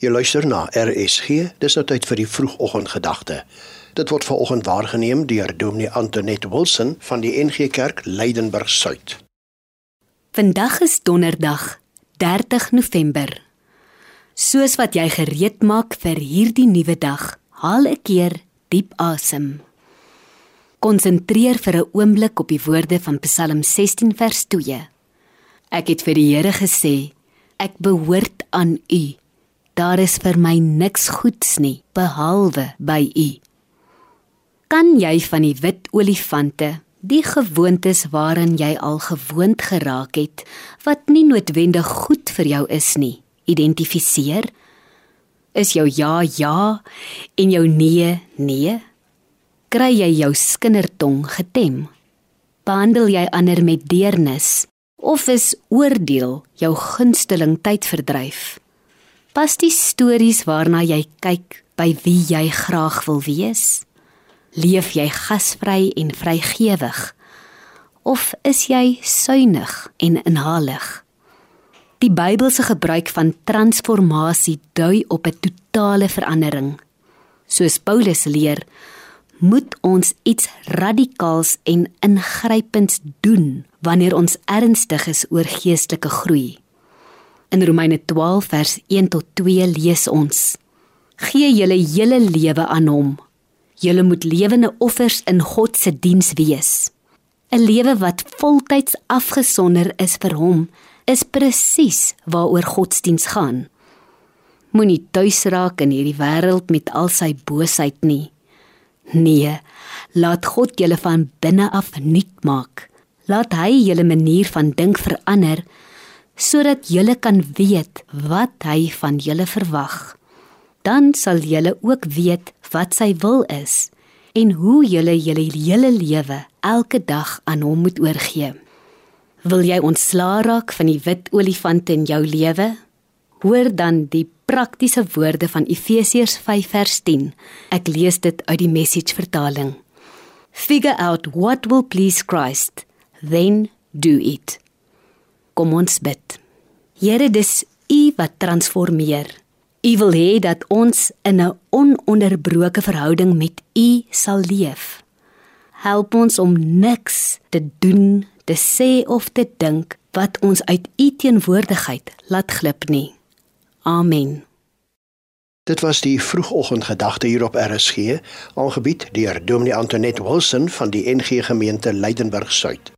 Jy luister na RSG. Dis nou tyd vir die vroegoggendgedagte. Dit word vanoggend waargeneem deur Dominee Antoinette Wilson van die NG Kerk Leidenburg Suid. Vandag is donderdag, 30 November. Soos wat jy gereed maak vir hierdie nuwe dag, haal 'n keer diep asem. Konsentreer vir 'n oomblik op die woorde van Psalm 16 vers 2. Ek het vir die Here gesê, ek behoort aan U. Daar is vir my niks goeds nie behalwe by U. Kan jy van die wit olifante, die gewoontes waaraan jy al gewoond geraak het, wat nie noodwendig goed vir jou is nie, identifiseer? Is jou ja ja en jou nee nee? Kry jy jou skindertong getem? Behandel jy ander met deernis of is oordeel jou gunsteling tydverdryf? Pas die stories waarna jy kyk by wie jy graag wil wees? Leef jy gasvry en vrygewig of is jy suinig en inhalig? Die Bybelse gebruik van transformasie dui op 'n totale verandering. Soos Paulus leer, moet ons iets radikaals en ingrypends doen wanneer ons ernstig is oor geestelike groei. In Romeine 12 vers 1 tot 2 lees ons: Gee julle hele lewe aan hom. Julle moet lewende offers in God se diens wees. 'n Lewe wat voltyds afgesonder is vir hom, is presies waaroor godsdiens gaan. Moenie tuis raak in hierdie wêreld met al sy boosheid nie. Nee, laat God julle van binne af nuut maak. Laat hy julle manier van dink verander sodat julle kan weet wat hy van julle verwag. Dan sal julle ook weet wat sy wil is en hoe julle julle hele lewe elke dag aan hom moet oorgee. Wil jy ontslaa raak van die wit olifant in jou lewe? Hoor dan die praktiese woorde van Efesiërs 5 vers 10. Ek lees dit uit die Message vertaling. Figure out what will please Christ, then do it. Kom ons bid. Here, dis U wat transformeer. U wil hê dat ons in 'n ononderbroke verhouding met U sal leef. Help ons om niks te doen, te sê of te dink wat ons uit U teenwoordigheid laat glip nie. Amen. Dit was die vroegoggendgedagte hier op RSG, aangebied deur Dominee Antoinette Wilson van die NG Gemeente Leidenburg Suid.